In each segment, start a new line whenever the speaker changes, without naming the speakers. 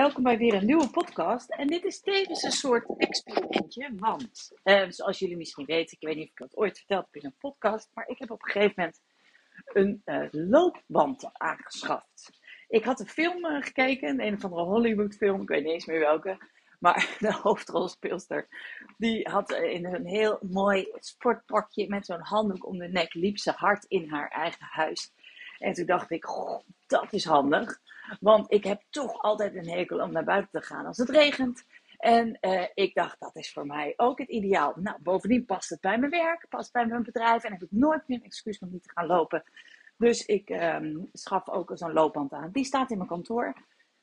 Welkom bij weer een nieuwe podcast. En dit is tevens een soort experimentje. Want, eh, zoals jullie misschien weten, ik weet niet of ik dat ooit verteld heb in een podcast. Maar ik heb op een gegeven moment een uh, loopband aangeschaft. Ik had een film uh, gekeken, een of andere Hollywood film, ik weet niet eens meer welke. Maar de hoofdrolspeelster, die had in een heel mooi sportpakje met zo'n handdoek om de nek, liep ze hard in haar eigen huis. En toen dacht ik, goh, dat is handig. Want ik heb toch altijd een hekel om naar buiten te gaan als het regent. En uh, ik dacht, dat is voor mij ook het ideaal. Nou, bovendien past het bij mijn werk, past bij mijn bedrijf. En heb ik nooit meer een excuus om niet te gaan lopen. Dus ik um, schaf ook zo'n loopband aan. Die staat in mijn kantoor.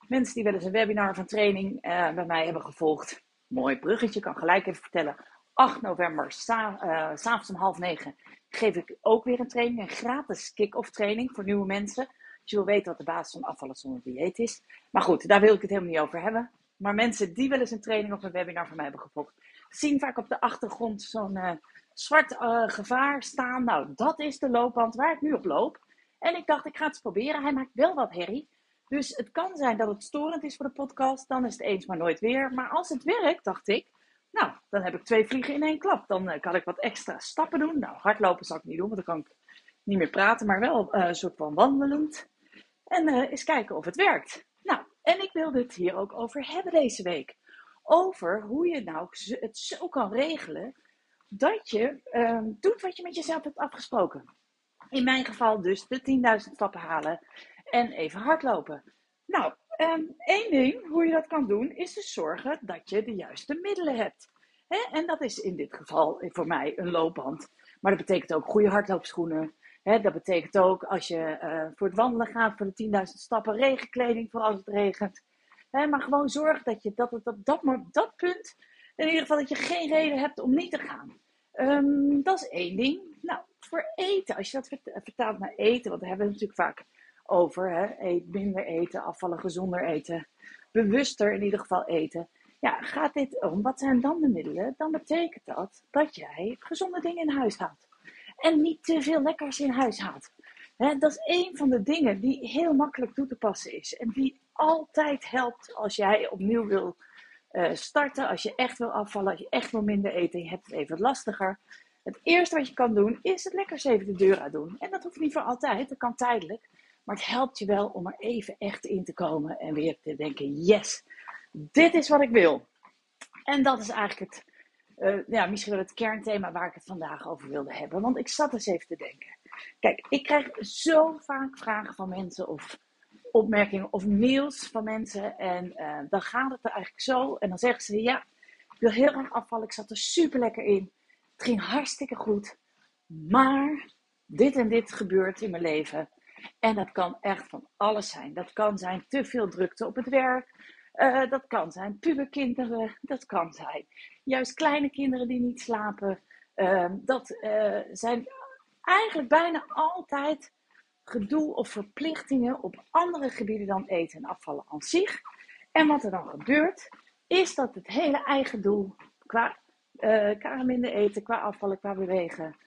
Mensen die wel eens een webinar van training uh, bij mij hebben gevolgd. Mooi bruggetje, kan gelijk even vertellen. 8 november, s'avonds uh, om half negen, geef ik ook weer een training. Een gratis kick-off training voor nieuwe mensen. Als je wil weten wat de basis van afvallen zonder dieet is. Maar goed, daar wil ik het helemaal niet over hebben. Maar mensen die wel eens een training of een webinar van mij hebben gevolgd, zien vaak op de achtergrond zo'n uh, zwart uh, gevaar staan. Nou, dat is de loopband waar ik nu op loop. En ik dacht, ik ga het eens proberen. Hij maakt wel wat herrie. Dus het kan zijn dat het storend is voor de podcast. Dan is het eens maar nooit weer. Maar als het werkt, dacht ik, nou, dan heb ik twee vliegen in één klap. Dan uh, kan ik wat extra stappen doen. Nou, hardlopen zal ik niet doen, want dan kan ik niet meer praten, maar wel een soort van wandelend. En eens kijken of het werkt. Nou, en ik wilde het hier ook over hebben deze week. Over hoe je nou het zo kan regelen dat je um, doet wat je met jezelf hebt afgesproken. In mijn geval dus de 10.000 stappen halen en even hardlopen. Nou, um, één ding hoe je dat kan doen is dus zorgen dat je de juiste middelen hebt. En dat is in dit geval voor mij een loopband. Maar dat betekent ook goede hardloopschoenen, Dat betekent ook als je uh, voor het wandelen gaat, voor de 10.000 stappen, regenkleding voor als het regent. Maar gewoon zorg dat je dat, dat, dat, dat, dat punt, in ieder geval dat je geen reden hebt om niet te gaan. Um, dat is één ding. Nou, voor eten, als je dat vertaalt naar eten, want daar hebben we het natuurlijk vaak over. Eet minder eten, afvallen, gezonder eten, bewuster in ieder geval eten. Ja, gaat dit om? Wat zijn dan de middelen? Dan betekent dat dat jij gezonde dingen in huis haalt. En niet te veel lekkers in huis haalt. Dat is een van de dingen die heel makkelijk toe te passen is. En die altijd helpt als jij opnieuw wil uh, starten. Als je echt wil afvallen, als je echt wil minder eten. Je hebt het even lastiger. Het eerste wat je kan doen is het lekkers even de deur uit doen. En dat hoeft niet voor altijd, dat kan tijdelijk. Maar het helpt je wel om er even echt in te komen en weer te denken: yes, dit is wat ik wil. En dat is eigenlijk het uh, ja, misschien wel het kernthema waar ik het vandaag over wilde hebben. Want ik zat eens even te denken. Kijk, ik krijg zo vaak vragen van mensen of opmerkingen of mails van mensen. En uh, dan gaat het er eigenlijk zo. En dan zeggen ze, ja, ik wil heel graag afvallen. Ik zat er super lekker in. Het ging hartstikke goed. Maar dit en dit gebeurt in mijn leven. En dat kan echt van alles zijn. Dat kan zijn te veel drukte op het werk. Uh, dat kan zijn puberkinderen, dat kan zijn juist kleine kinderen die niet slapen. Uh, dat uh, zijn eigenlijk bijna altijd gedoe of verplichtingen op andere gebieden dan eten en afvallen aan zich. En wat er dan gebeurt, is dat het hele eigen doel qua, qua minder eten, qua afvallen, qua bewegen,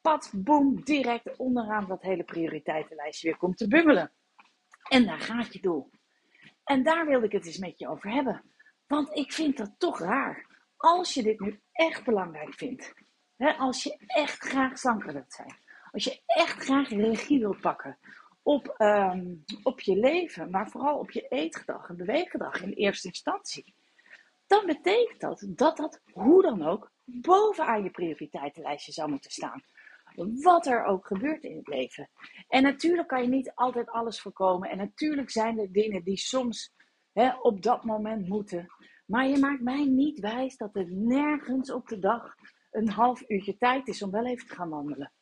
pat, boem, direct onderaan dat hele prioriteitenlijstje weer komt te bungelen. En daar gaat je doel. En daar wilde ik het eens met je over hebben. Want ik vind dat toch raar. Als je dit nu echt belangrijk vindt. Hè, als je echt graag slanker wilt zijn. Als je echt graag regie wilt pakken op, um, op je leven, maar vooral op je eetgedrag en beweeggedrag in eerste instantie. Dan betekent dat dat dat hoe dan ook bovenaan je prioriteitenlijstje zou moeten staan. Wat er ook gebeurt in het leven. En natuurlijk kan je niet altijd alles voorkomen. En natuurlijk zijn er dingen die soms hè, op dat moment moeten. Maar je maakt mij niet wijs dat er nergens op de dag een half uurtje tijd is om wel even te gaan wandelen.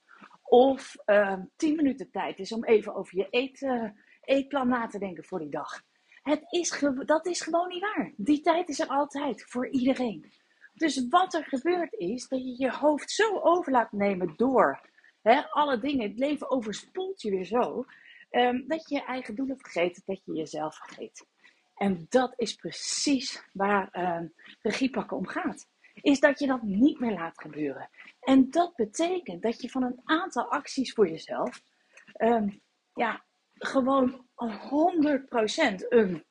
Of uh, tien minuten tijd is om even over je eet, uh, eetplan na te denken voor die dag. Het is dat is gewoon niet waar. Die tijd is er altijd voor iedereen. Dus wat er gebeurt is dat je je hoofd zo over laat nemen door hè, alle dingen. Het leven overspoelt je weer zo. Um, dat je je eigen doelen vergeet, dat je jezelf vergeet. En dat is precies waar um, regiepakken om gaat. Is dat je dat niet meer laat gebeuren. En dat betekent dat je van een aantal acties voor jezelf um, ja, gewoon 100% een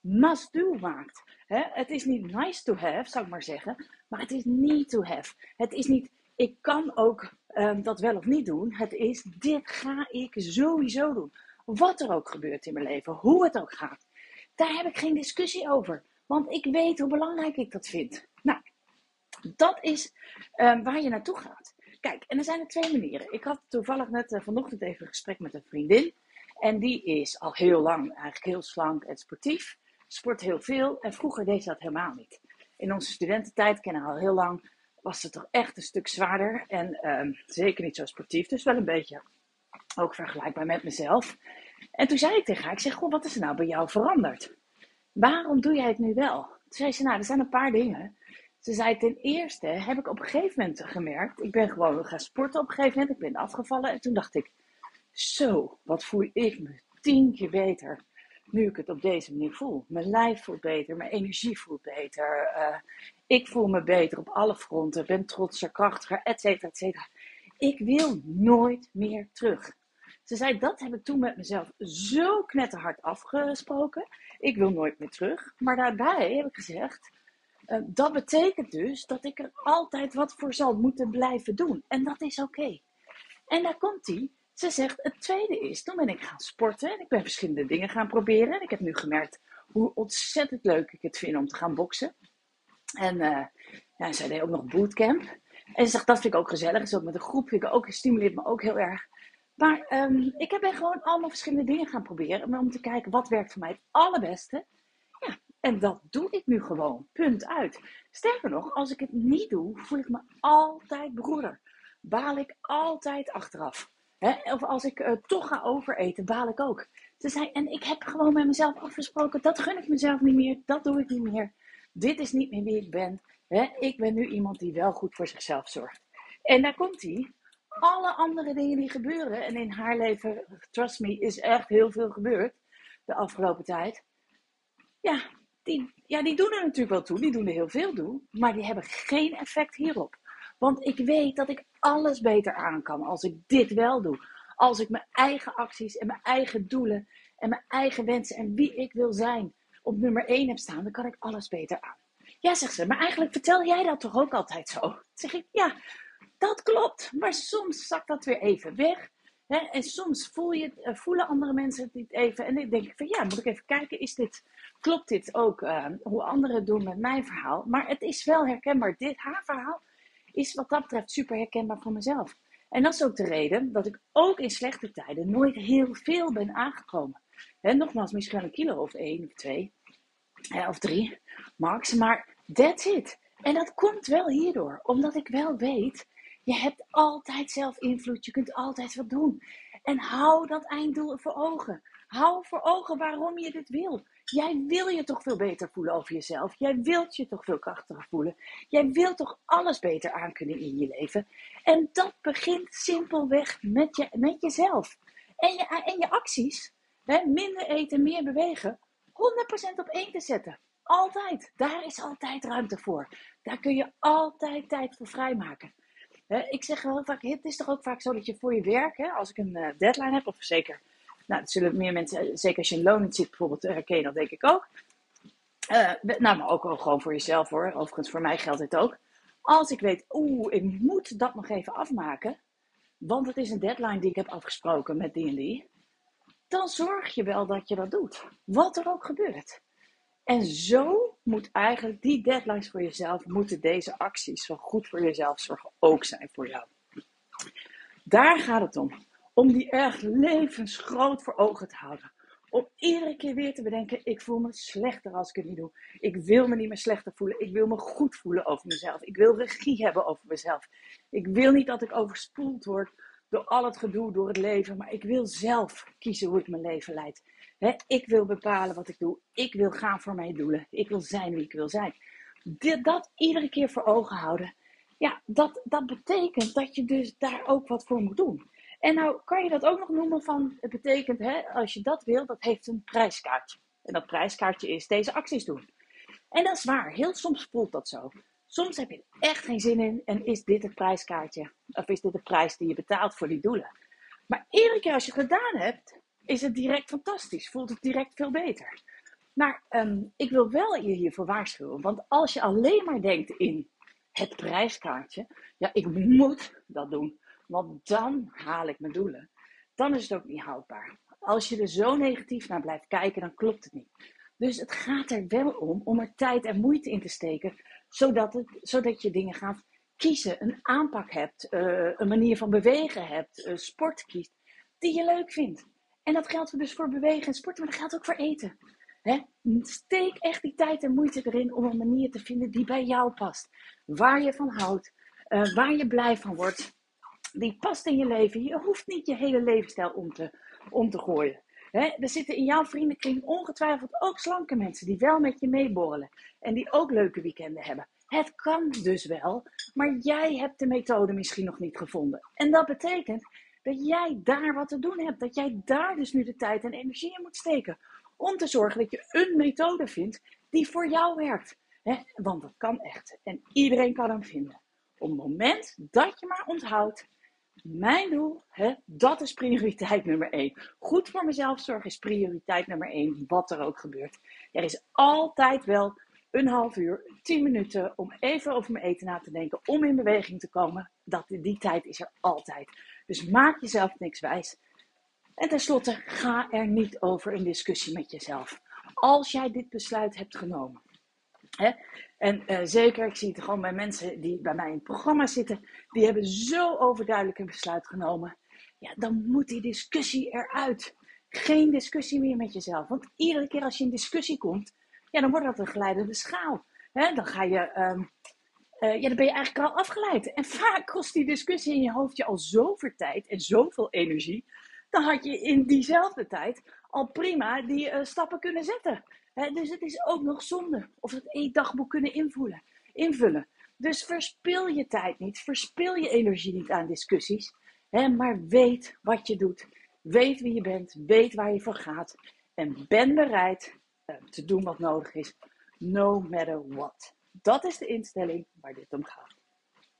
must-do maakt. Het is niet nice to have, zou ik maar zeggen, maar het is need to have. Het is niet, ik kan ook um, dat wel of niet doen. Het is, dit ga ik sowieso doen. Wat er ook gebeurt in mijn leven, hoe het ook gaat. Daar heb ik geen discussie over. Want ik weet hoe belangrijk ik dat vind. Nou, dat is um, waar je naartoe gaat. Kijk, en er zijn er twee manieren. Ik had toevallig net uh, vanochtend even een gesprek met een vriendin. En die is al heel lang eigenlijk heel slank en sportief. Sport heel veel. En vroeger deed ze dat helemaal niet. In onze studententijd, kennen al heel lang, was het toch echt een stuk zwaarder. En um, zeker niet zo sportief. Dus wel een beetje ook vergelijkbaar met mezelf. En toen zei ik tegen haar, ik zeg, goh, wat is er nou bij jou veranderd? Waarom doe jij het nu wel? Toen zei ze, nou, er zijn een paar dingen. Ze zei, ten eerste heb ik op een gegeven moment gemerkt, ik ben gewoon gaan sporten op een gegeven moment, ik ben afgevallen. En toen dacht ik, zo, wat voel ik me tien keer beter nu ik het op deze manier voel. Mijn lijf voelt beter, mijn energie voelt beter. Uh, ik voel me beter op alle fronten, ben trotser, krachtiger, et cetera, et cetera. Ik wil nooit meer terug. Ze zei, dat heb ik toen met mezelf zo knetterhard afgesproken. Ik wil nooit meer terug. Maar daarbij heb ik gezegd, uh, dat betekent dus dat ik er altijd wat voor zal moeten blijven doen. En dat is oké. En daar komt hij. Ze zegt, het tweede is, toen ben ik gaan sporten en ik ben verschillende dingen gaan proberen. En ik heb nu gemerkt hoe ontzettend leuk ik het vind om te gaan boksen. En uh, ja, zij deed ook nog bootcamp. En ze zegt, dat vind ik ook gezellig. Dus ook met een groep vind ik ook, stimuleert me ook heel erg. Maar um, ik ben gewoon allemaal verschillende dingen gaan proberen. Om te kijken, wat werkt voor mij het allerbeste. Ja, en dat doe ik nu gewoon. Punt uit. Sterker nog, als ik het niet doe, voel ik me altijd broeder. Baal ik altijd achteraf. Hè? Of als ik uh, toch ga overeten, baal ik ook. Ze zei, en ik heb gewoon met mezelf afgesproken, dat gun ik mezelf niet meer, dat doe ik niet meer. Dit is niet meer wie ik ben. Hè? Ik ben nu iemand die wel goed voor zichzelf zorgt. En daar komt hij. Alle andere dingen die gebeuren, en in haar leven, trust me, is echt heel veel gebeurd de afgelopen tijd. Ja, die, ja, die doen er natuurlijk wel toe, die doen er heel veel toe, maar die hebben geen effect hierop. Want ik weet dat ik alles beter aan kan als ik dit wel doe. Als ik mijn eigen acties en mijn eigen doelen en mijn eigen wensen en wie ik wil zijn op nummer 1 heb staan, dan kan ik alles beter aan. Ja, zegt ze, maar eigenlijk vertel jij dat toch ook altijd zo? Dan zeg ik, ja, dat klopt. Maar soms zakt dat weer even weg. Hè? En soms voel je, uh, voelen andere mensen het niet even. En dan denk ik van, ja, moet ik even kijken, is dit, klopt dit ook uh, hoe anderen het doen met mijn verhaal? Maar het is wel herkenbaar. Dit, haar verhaal, is wat dat betreft super herkenbaar voor mezelf. En dat is ook de reden dat ik ook in slechte tijden nooit heel veel ben aangekomen. He, nogmaals, misschien een kilo of één of twee of drie max, maar that's it. En dat komt wel hierdoor, omdat ik wel weet, je hebt altijd zelf invloed, je kunt altijd wat doen. En hou dat einddoel voor ogen. Hou voor ogen waarom je dit wil. Jij wil je toch veel beter voelen over jezelf. Jij wilt je toch veel krachtiger voelen. Jij wilt toch alles beter aankunnen in je leven. En dat begint simpelweg met, je, met jezelf. En je, je acties. Hè, minder eten, meer bewegen. 100% op één te zetten. Altijd. Daar is altijd ruimte voor. Daar kun je altijd tijd voor vrijmaken. Ik zeg wel vaak, het is toch ook vaak zo dat je voor je werk, hè, als ik een eh, deadline heb, of zeker nou, dat zullen meer mensen, zeker als je in loon zit bijvoorbeeld, herken je dat denk ik ook. Uh, nou, maar ook gewoon voor jezelf hoor. Overigens, voor mij geldt dit ook. Als ik weet, oeh, ik moet dat nog even afmaken. Want het is een deadline die ik heb afgesproken met die en die. Dan zorg je wel dat je dat doet. Wat er ook gebeurt. En zo moet eigenlijk die deadlines voor jezelf, moeten deze acties zo goed voor jezelf zorgen ook zijn voor jou. Daar gaat het om om die erg levensgroot voor ogen te houden. Om iedere keer weer te bedenken, ik voel me slechter als ik het niet doe. Ik wil me niet meer slechter voelen. Ik wil me goed voelen over mezelf. Ik wil regie hebben over mezelf. Ik wil niet dat ik overspoeld word door al het gedoe, door het leven. Maar ik wil zelf kiezen hoe ik mijn leven leid. ik wil bepalen wat ik doe. Ik wil gaan voor mijn doelen. Ik wil zijn wie ik wil zijn. Dat iedere keer voor ogen houden. Ja, dat, dat betekent dat je dus daar ook wat voor moet doen. En nou kan je dat ook nog noemen van, het betekent, hè, als je dat wil, dat heeft een prijskaartje. En dat prijskaartje is deze acties doen. En dat is waar, heel soms voelt dat zo. Soms heb je er echt geen zin in en is dit het prijskaartje, of is dit de prijs die je betaalt voor die doelen. Maar iedere keer als je het gedaan hebt, is het direct fantastisch, voelt het direct veel beter. Maar ehm, ik wil wel je hiervoor waarschuwen, want als je alleen maar denkt in het prijskaartje, ja, ik moet dat doen, want dan haal ik mijn doelen, dan is het ook niet houdbaar. Als je er zo negatief naar blijft kijken, dan klopt het niet. Dus het gaat er wel om om er tijd en moeite in te steken, zodat, het, zodat je dingen gaat kiezen, een aanpak hebt, uh, een manier van bewegen hebt, uh, sport kiest, die je leuk vindt. En dat geldt dus voor bewegen en sporten, maar dat geldt ook voor eten. He? Steek echt die tijd en moeite erin om een manier te vinden die bij jou past. Waar je van houdt, uh, waar je blij van wordt. Die past in je leven. Je hoeft niet je hele levensstijl om te, om te gooien. Er zitten in jouw vriendenkring ongetwijfeld ook slanke mensen die wel met je meeborrelen. En die ook leuke weekenden hebben. Het kan dus wel, maar jij hebt de methode misschien nog niet gevonden. En dat betekent dat jij daar wat te doen hebt. Dat jij daar dus nu de tijd en energie in moet steken. Om te zorgen dat je een methode vindt die voor jou werkt. want dat kan echt. En iedereen kan hem vinden. Op het moment dat je maar onthoudt mijn doel, hè, dat is prioriteit nummer één. Goed voor mezelf zorgen is prioriteit nummer één, wat er ook gebeurt. Er is altijd wel een half uur, tien minuten om even over mijn eten na te denken, om in beweging te komen. Dat, die tijd is er altijd. Dus maak jezelf niks wijs. En tenslotte, ga er niet over een discussie met jezelf. Als jij dit besluit hebt genomen, Hè? En uh, zeker, ik zie het gewoon bij mensen die bij mij in het programma zitten, die hebben zo overduidelijk een besluit genomen. Ja, dan moet die discussie eruit. Geen discussie meer met jezelf. Want iedere keer als je in discussie komt, ja, dan wordt dat een glijdende schaal. Hè? Dan ga je. Um, uh, ja, dan ben je eigenlijk al afgeleid. En vaak kost die discussie in je hoofd je al zoveel tijd en zoveel energie. Dan had je in diezelfde tijd al prima die uh, stappen kunnen zetten dus het is ook nog zonde. Of het eetdagboek kunnen invullen. invullen. Dus verspil je tijd niet. Verspil je energie niet aan discussies. maar weet wat je doet. Weet wie je bent. Weet waar je voor gaat. En ben bereid uh, te doen wat nodig is. No matter what. Dat is de instelling waar dit om gaat.